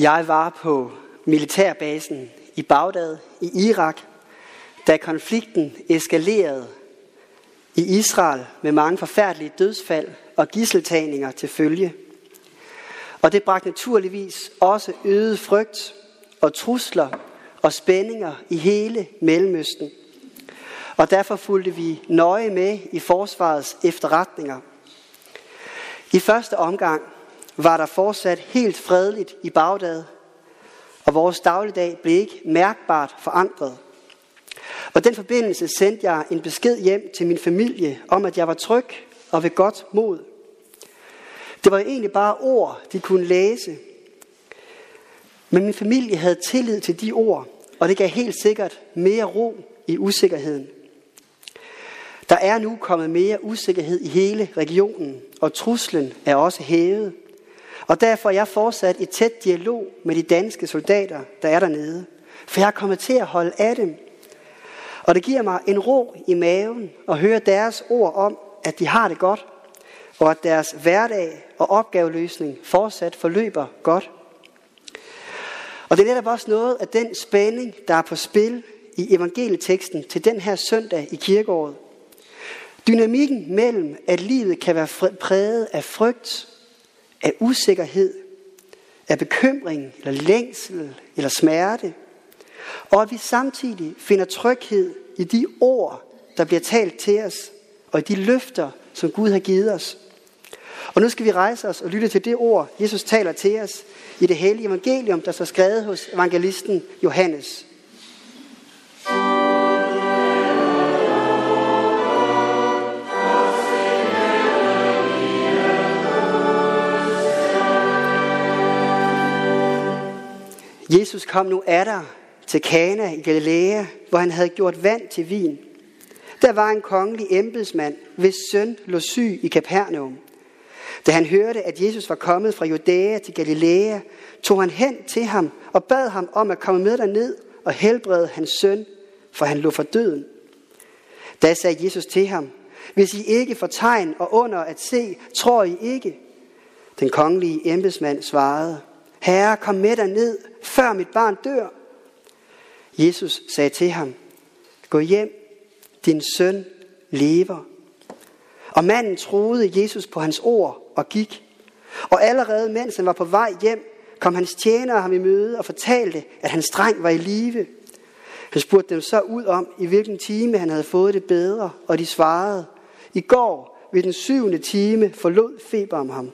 Jeg var på militærbasen i Bagdad i Irak, da konflikten eskalerede i Israel med mange forfærdelige dødsfald og gisseltagninger til følge. Og det bragte naturligvis også øget frygt og trusler og spændinger i hele Mellemøsten. Og derfor fulgte vi nøje med i forsvarets efterretninger. I første omgang var der fortsat helt fredeligt i Bagdad, og vores dagligdag blev ikke mærkbart forandret. Og den forbindelse sendte jeg en besked hjem til min familie om, at jeg var tryg og ved godt mod. Det var egentlig bare ord, de kunne læse. Men min familie havde tillid til de ord, og det gav helt sikkert mere ro i usikkerheden. Der er nu kommet mere usikkerhed i hele regionen, og truslen er også hævet. Og derfor er jeg fortsat i tæt dialog med de danske soldater, der er dernede. For jeg er kommet til at holde af dem. Og det giver mig en ro i maven at høre deres ord om, at de har det godt, og at deres hverdag og opgaveløsning fortsat forløber godt. Og det er netop også noget af den spænding, der er på spil i evangelieteksten til den her søndag i kirkeåret. Dynamikken mellem, at livet kan være præget af frygt, af usikkerhed, af bekymring, eller længsel, eller smerte, og at vi samtidig finder tryghed i de ord, der bliver talt til os, og i de løfter, som Gud har givet os. Og nu skal vi rejse os og lytte til det ord, Jesus taler til os i det hellige evangelium, der så skrevet hos evangelisten Johannes. Jesus kom nu af der til Kana i Galilea, hvor han havde gjort vand til vin. Der var en kongelig embedsmand, hvis søn lå syg i Kapernaum. Da han hørte, at Jesus var kommet fra Judæa til Galilea, tog han hen til ham og bad ham om at komme med derned og helbrede hans søn, for han lå for døden. Da sagde Jesus til ham, hvis I ikke får tegn og under at se, tror I ikke. Den kongelige embedsmand svarede, Herre, kom med ned, før mit barn dør. Jesus sagde til ham, gå hjem, din søn lever. Og manden troede Jesus på hans ord og gik. Og allerede mens han var på vej hjem, kom hans tjenere ham i møde og fortalte, at hans dreng var i live. Han spurgte dem så ud om, i hvilken time han havde fået det bedre, og de svarede, i går ved den syvende time forlod feber om ham.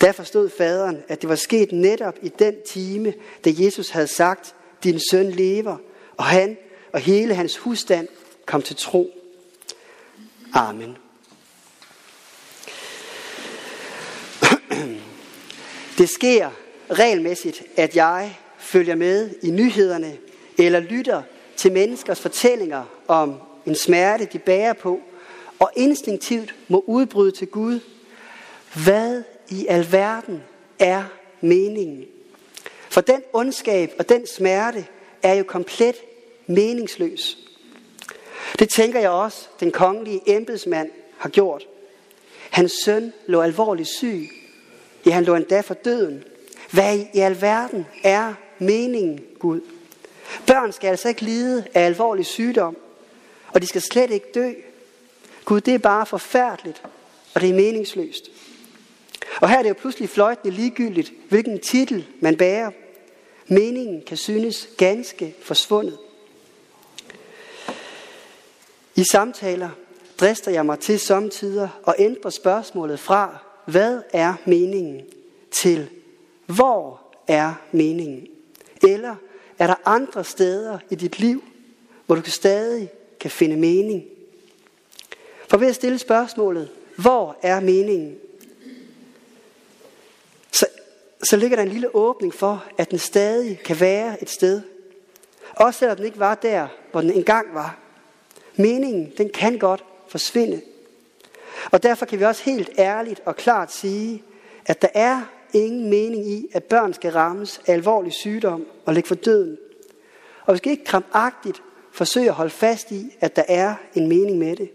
Der forstod faderen, at det var sket netop i den time, da Jesus havde sagt, din søn lever, og han og hele hans husstand kom til tro. Amen. Det sker regelmæssigt, at jeg følger med i nyhederne eller lytter til menneskers fortællinger om en smerte, de bærer på, og instinktivt må udbryde til Gud. Hvad i alverden er meningen? For den ondskab og den smerte er jo komplet meningsløs. Det tænker jeg også, den kongelige embedsmand har gjort. Hans søn lå alvorligt syg. Ja, han lå endda for døden. Hvad i alverden er meningen, Gud? Børn skal altså ikke lide af alvorlig sygdom, og de skal slet ikke dø. Gud, det er bare forfærdeligt, og det er meningsløst. Og her er det jo pludselig fløjtende ligegyldigt, hvilken titel man bærer. Meningen kan synes ganske forsvundet. I samtaler drister jeg mig til samtider og ændrer spørgsmålet fra, hvad er meningen, til hvor er meningen? Eller er der andre steder i dit liv, hvor du stadig kan finde mening? For ved at stille spørgsmålet, hvor er meningen? Så, så ligger der en lille åbning for, at den stadig kan være et sted. Også selvom den ikke var der, hvor den engang var. Meningen, den kan godt forsvinde. Og derfor kan vi også helt ærligt og klart sige, at der er ingen mening i, at børn skal rammes af alvorlig sygdom og ligge for døden. Og vi skal ikke kramagtigt forsøge at holde fast i, at der er en mening med det.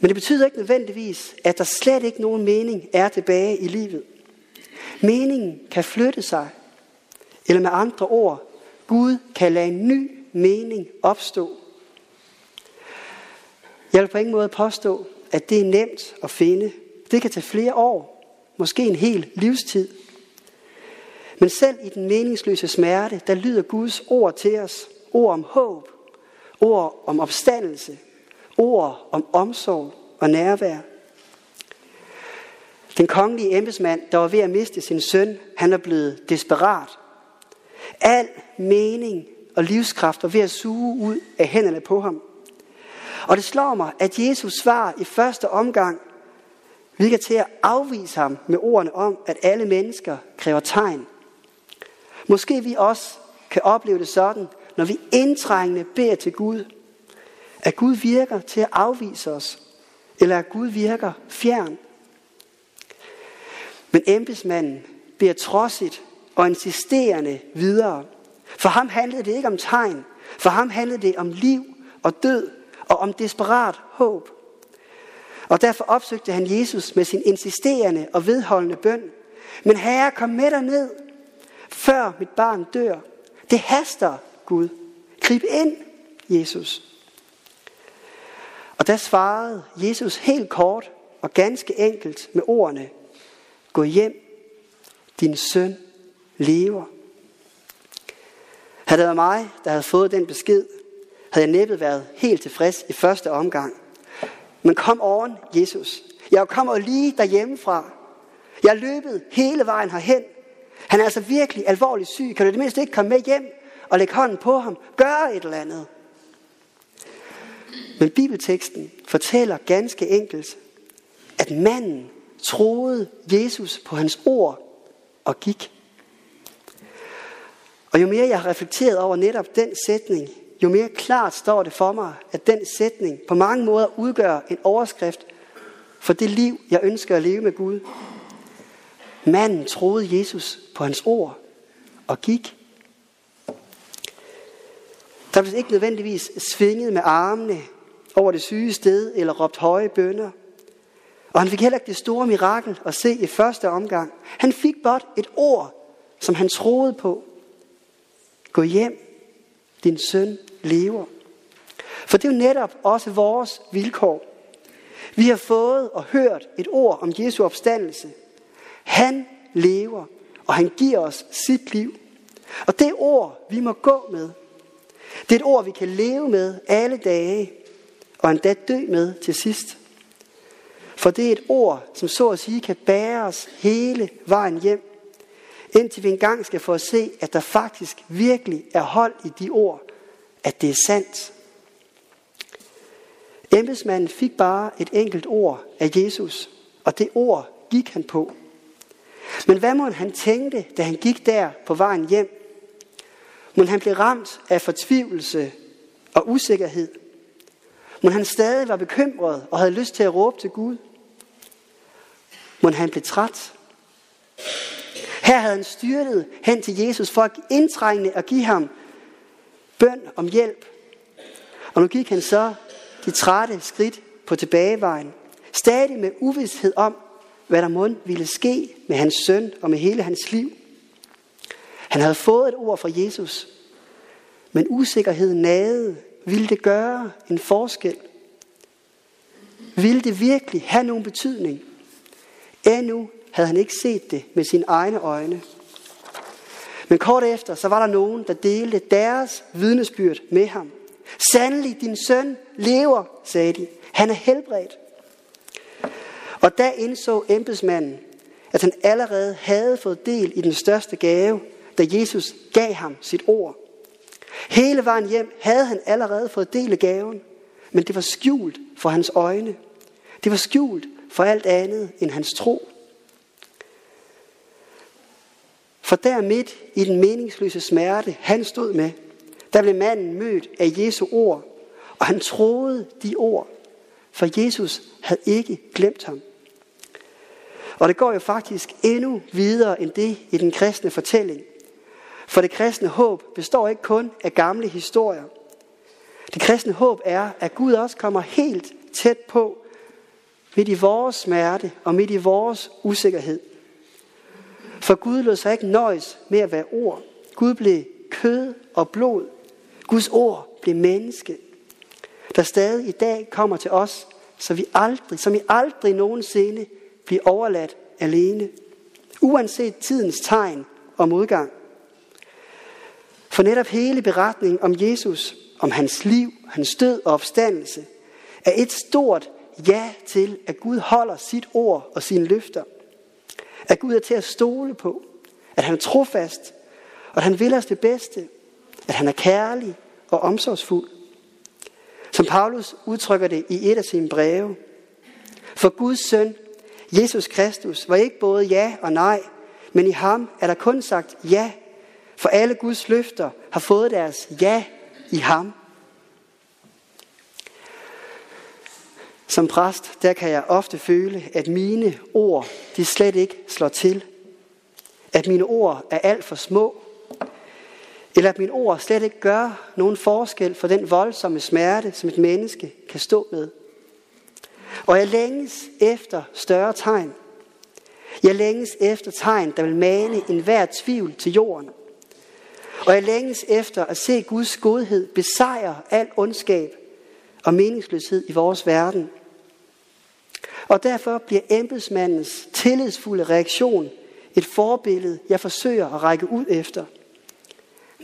Men det betyder ikke nødvendigvis, at der slet ikke nogen mening er tilbage i livet. Meningen kan flytte sig. Eller med andre ord, Gud kan lade en ny mening opstå. Jeg vil på ingen måde påstå, at det er nemt at finde. Det kan tage flere år, måske en hel livstid. Men selv i den meningsløse smerte, der lyder Guds ord til os. Ord om håb, ord om opstandelse, ord om omsorg og nærvær. Den kongelige embedsmand, der var ved at miste sin søn, han er blevet desperat. Al mening og livskraft var ved at suge ud af hænderne på ham. Og det slår mig, at Jesus svar i første omgang virker til at afvise ham med ordene om, at alle mennesker kræver tegn. Måske vi også kan opleve det sådan, når vi indtrængende beder til Gud, at Gud virker til at afvise os, eller at Gud virker fjern. Men embedsmanden bliver trodsigt og insisterende videre. For ham handlede det ikke om tegn. For ham handlede det om liv og død og om desperat håb. Og derfor opsøgte han Jesus med sin insisterende og vedholdende bøn. Men herre, kom med dig ned, før mit barn dør. Det haster, Gud. Grib ind, Jesus. Og der svarede Jesus helt kort og ganske enkelt med ordene, Gå hjem, din søn lever. Havde det været mig, der havde fået den besked, havde jeg næppe været helt tilfreds i første omgang. Men kom oven, Jesus. Jeg kommer lige derhjemmefra. Jeg har løbet hele vejen herhen. Han er altså virkelig alvorligt syg. Kan du det mindste ikke komme med hjem og lægge hånden på ham? Gør et eller andet. Men bibelteksten fortæller ganske enkelt, at manden troede Jesus på hans ord og gik. Og jo mere jeg har reflekteret over netop den sætning, jo mere klart står det for mig, at den sætning på mange måder udgør en overskrift for det liv, jeg ønsker at leve med Gud. Manden troede Jesus på hans ord og gik. Der blev ikke nødvendigvis svinget med armene over det syge sted eller råbt høje bønder. Og han fik heller ikke det store mirakel at se i første omgang. Han fik blot et ord, som han troede på. Gå hjem, din søn lever. For det er jo netop også vores vilkår. Vi har fået og hørt et ord om Jesu opstandelse. Han lever, og han giver os sit liv. Og det ord, vi må gå med. Det er et ord, vi kan leve med alle dage, og endda dø med til sidst. For det er et ord, som så at sige kan bære os hele vejen hjem, indtil vi engang skal få at se, at der faktisk virkelig er hold i de ord, at det er sandt. Embedsmanden fik bare et enkelt ord af Jesus, og det ord gik han på. Men hvad må han tænkte, da han gik der på vejen hjem? Må han blev ramt af fortvivlelse og usikkerhed? Må han stadig var bekymret og havde lyst til at råbe til Gud? Må han blev træt? Her havde han styrtet hen til Jesus for at indtrængende og give ham bøn om hjælp. Og nu gik han så de trætte skridt på tilbagevejen, stadig med uvidshed om, hvad der må ville ske med hans søn og med hele hans liv. Han havde fået et ord fra Jesus, men usikkerheden nagede. Ville det gøre en forskel? Ville det virkelig have nogen betydning? Endnu havde han ikke set det med sine egne øjne. Men kort efter, så var der nogen, der delte deres vidnesbyrd med ham. Sandelig, din søn lever, sagde de. Han er helbredt. Og da indså embedsmanden, at han allerede havde fået del i den største gave, da Jesus gav ham sit ord. Hele vejen hjem havde han allerede fået del af gaven, men det var skjult for hans øjne. Det var skjult for alt andet end hans tro. For der midt i den meningsløse smerte, han stod med, der blev manden mødt af Jesu ord, og han troede de ord, for Jesus havde ikke glemt ham. Og det går jo faktisk endnu videre end det i den kristne fortælling. For det kristne håb består ikke kun af gamle historier. Det kristne håb er, at Gud også kommer helt tæt på, midt i vores smerte og midt i vores usikkerhed. For Gud lod sig ikke nøjes med at være ord. Gud blev kød og blod. Guds ord blev menneske, der stadig i dag kommer til os, så vi aldrig, som vi aldrig nogensinde bliver overladt alene, uanset tidens tegn og modgang. For netop hele beretningen om Jesus, om hans liv, hans død og opstandelse, er et stort ja til, at Gud holder sit ord og sine løfter. At Gud er til at stole på, at han er trofast, og at han vil os det bedste, at han er kærlig og omsorgsfuld. Som Paulus udtrykker det i et af sine breve. For Guds søn, Jesus Kristus, var ikke både ja og nej, men i ham er der kun sagt ja, for alle Guds løfter har fået deres ja i ham. Som præst, der kan jeg ofte føle, at mine ord, de slet ikke slår til. At mine ord er alt for små. Eller at mine ord slet ikke gør nogen forskel for den voldsomme smerte, som et menneske kan stå med. Og jeg længes efter større tegn. Jeg længes efter tegn, der vil mane enhver tvivl til jorden. Og jeg længes efter at se Guds godhed besejre al ondskab og meningsløshed i vores verden. Og derfor bliver embedsmandens tillidsfulde reaktion et forbillede, jeg forsøger at række ud efter.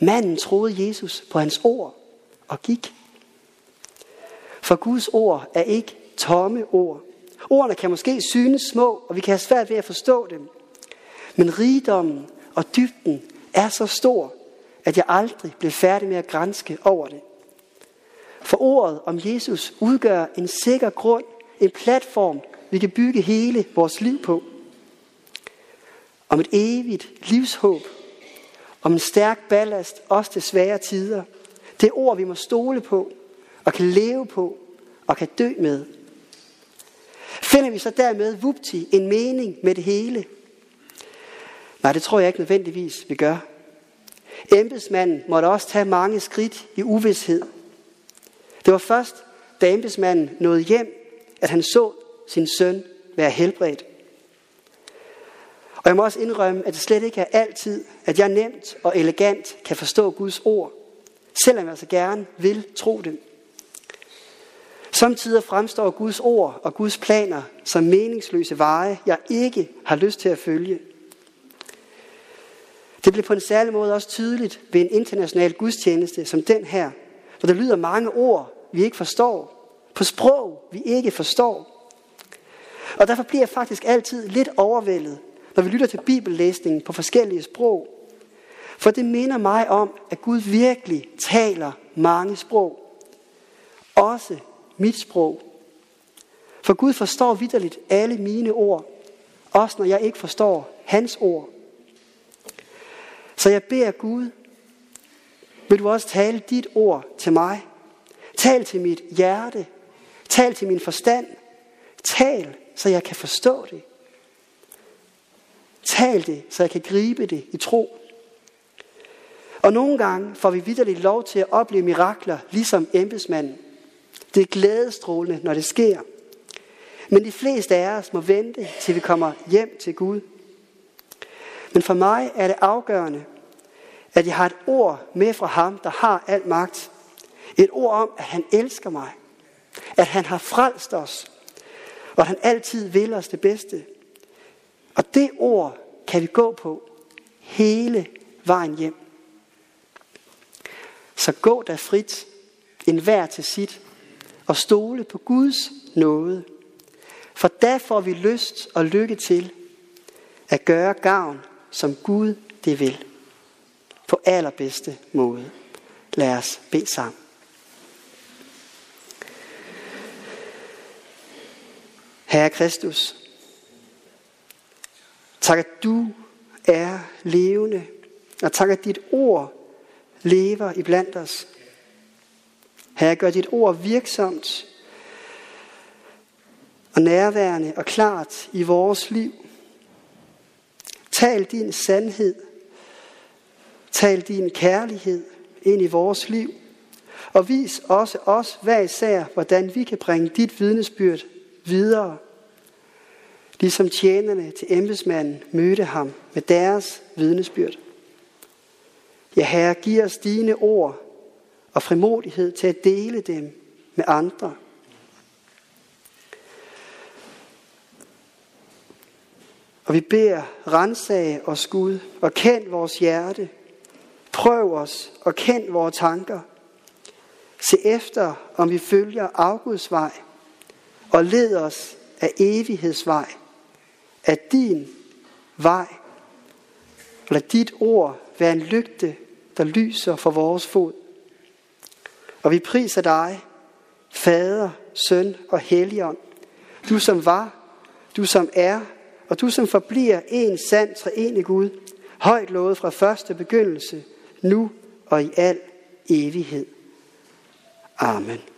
Manden troede Jesus på hans ord og gik. For Guds ord er ikke tomme ord. Ordene kan måske synes små, og vi kan have svært ved at forstå dem. Men rigdommen og dybden er så stor, at jeg aldrig blev færdig med at grænske over det. For ordet om Jesus udgør en sikker grund, en platform, vi kan bygge hele vores liv på. Om et evigt livshåb. Om en stærk ballast, også til svære tider. Det er ord, vi må stole på, og kan leve på, og kan dø med. Finder vi så dermed vupti en mening med det hele? Nej, det tror jeg ikke nødvendigvis, vi gør. Embedsmanden måtte også tage mange skridt i uvidshed. Det var først, da embedsmanden nåede hjem, at han så sin søn være helbredt. Og jeg må også indrømme, at det slet ikke er altid, at jeg nemt og elegant kan forstå Guds ord, selvom jeg så gerne vil tro det. Samtidig fremstår Guds ord og Guds planer som meningsløse veje, jeg ikke har lyst til at følge. Det blev på en særlig måde også tydeligt ved en international gudstjeneste som den her, hvor der lyder mange ord, vi ikke forstår, på sprog, vi ikke forstår. Og derfor bliver jeg faktisk altid lidt overvældet, når vi lytter til bibellæsningen på forskellige sprog. For det minder mig om, at Gud virkelig taler mange sprog. Også mit sprog. For Gud forstår vidderligt alle mine ord, også når jeg ikke forstår hans ord. Så jeg beder Gud, vil du også tale dit ord til mig. Tal til mit hjerte. Tal til min forstand. Tal, så jeg kan forstå det. Tal det, så jeg kan gribe det i tro. Og nogle gange får vi vidderligt lov til at opleve mirakler, ligesom embedsmanden. Det er glædestrålende, når det sker. Men de fleste af os må vente, til vi kommer hjem til Gud. Men for mig er det afgørende, at jeg har et ord med fra ham, der har al magt. Et ord om, at han elsker mig. At han har frelst os. Og at han altid vil os det bedste. Og det ord kan vi gå på hele vejen hjem. Så gå der frit, en hver til sit, og stole på Guds nåde. For der får vi lyst og lykke til at gøre gavn, som Gud det vil. På allerbedste måde. Lad os bede sammen. Herre Kristus, tak at du er levende, og tak at dit ord lever i blandt os. Herre, gør dit ord virksomt og nærværende og klart i vores liv. Tal din sandhed. Tal din kærlighed ind i vores liv. Og vis også os hver især, hvordan vi kan bringe dit vidnesbyrd videre. ligesom tjenerne til embedsmanden mødte ham med deres vidnesbyrd. Ja, Herre, giv os dine ord og frimodighed til at dele dem med andre. Og vi beder, rensage os Gud, og kend vores hjerte. Prøv os og kend vores tanker. Se efter, om vi følger afguds vej, og led os af evighedsvej, af din vej. Lad dit ord være en lygte, der lyser for vores fod. Og vi priser dig, Fader, Søn og Helligånd, du som var, du som er, og du som forbliver en sand treenig Gud, højt lovet fra første begyndelse, nu og i al evighed. Amen.